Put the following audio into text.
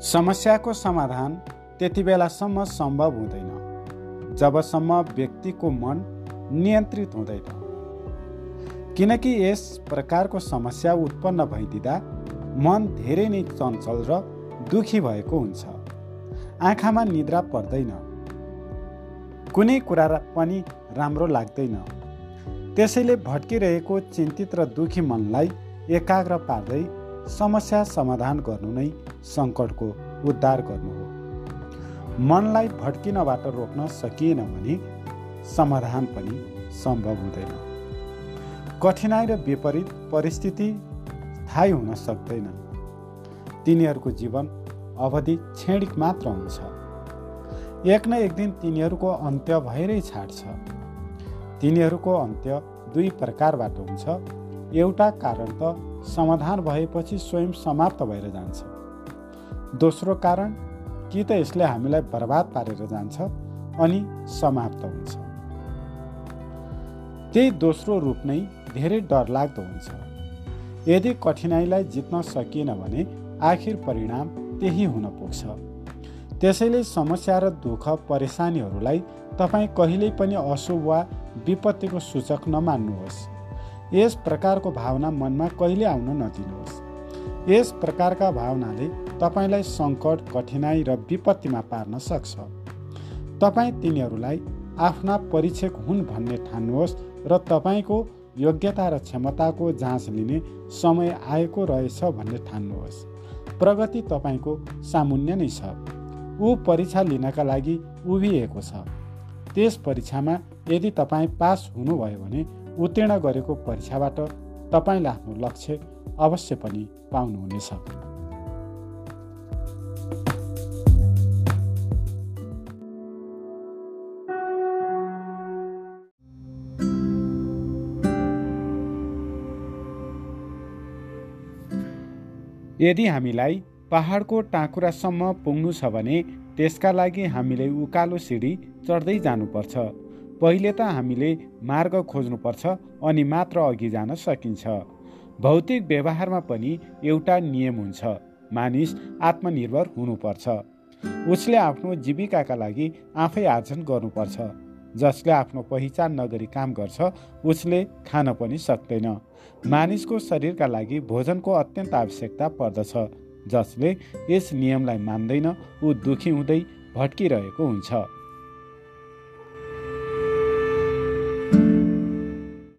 समस्याको समाधान त्यति बेलासम्म सम्भव हुँदैन जबसम्म व्यक्तिको मन नियन्त्रित हुँदैन। किनकि यस प्रकारको समस्या उत्पन्न भइदिँदा मन धेरै नै चञ्चल र दुखी भएको हुन्छ। आँखामा निद्रा पर्दैन। कुनै कुरा पनि राम्रो लाग्दैन। त्यसैले भट्किरहेको चिन्तित र दुखी मनलाई एकाग्र पार्दै समस्या समाधान गर्नु नै सङ्कटको उद्धार गर्नु हो। मनलाई भड्किनबाट रोक्न सकिएन भने समाधान पनि सम्भव हुँदैन। कठिनाइ र विपरीत परिस्थिति स्थायी हुन सक्दैन। तिनीहरूको जीवन अवधि क्षणिक मात्र हुन्छ। एक न एक दिन तिनीहरूको अन्त्य भएरै छाड्छ। तिनीहरूको अन्त्य दुई प्रकारबाट हुन्छ। एउटा कारण त समाधान भएपछि स्वयं समाप्त भएर जान्छ। दोस्रो कारण कि त यसले हामीलाई बर्बाद पारेर जान्छ अनि समाप्त हुन्छ। त्यही दोस्रो रूप नै धेरै डरलाग्दो हुन्छ। यदि कठिनाइलाई जित्न सकिएन भने आखिर परिणाम त्यही हुन पुग्छ। त्यसैले समस्या र दुःख परेसानीहरूलाई तपाईँ कहिल्यै पनि अशुभ वा विपत्तिको सूचक नमान्नुहोस्। यस प्रकारको भावना मनमा कहिले आउन नदिनुहोस्। यस प्रकारका भावनाले तपाईँलाई सङ्कट कठिनाइ र विपत्तिमा पार्न सक्छ। तपाईँ तिनीहरूलाई आफ्ना परीक्षक हुन् भन्ने ठान्नुहोस् र तपाईँको योग्यता र क्षमताको जाँच लिने समय आएको रहेछ भन्ने ठान्नुहोस्। प्रगति तपाईँको सामुन्य नै छ। ऊ परीक्षा लिनका लागि उभिएको छ। त्यस परीक्षामा यदि तपाईँ पास हुनुभयो भने उत्तीर्ण गरेको परीक्षाबाट तपाईँले आफ्नो लक्ष्य अवश्य पनि पाउनुहुनेछ। यदि हामीलाई पहाडको टाँकुरासम्म पुग्नु छ भने त्यसका लागि हामीले उकालो सिडी चढ्दै जानुपर्छ। पहिले त हामीले मार्ग खोज्नुपर्छ अनि मात्र अघि जान सकिन्छ। भौतिक व्यवहारमा पनि एउटा नियम हुन्छ मानिस आत्मनिर्भर हुनुपर्छ। उसले आफ्नो जीविकाका लागि आफै आर्जन गर्नुपर्छ। जसले आफ्नो पहिचान नगरी काम गर्छ उसले खान पनि सक्दैन। मानिसको शरीरका लागि भोजनको अत्यन्त आवश्यकता पर्दछ जसले यस नियमलाई मान्दैन ऊ दुखी हुँदै भट्किरहेको हुन्छ।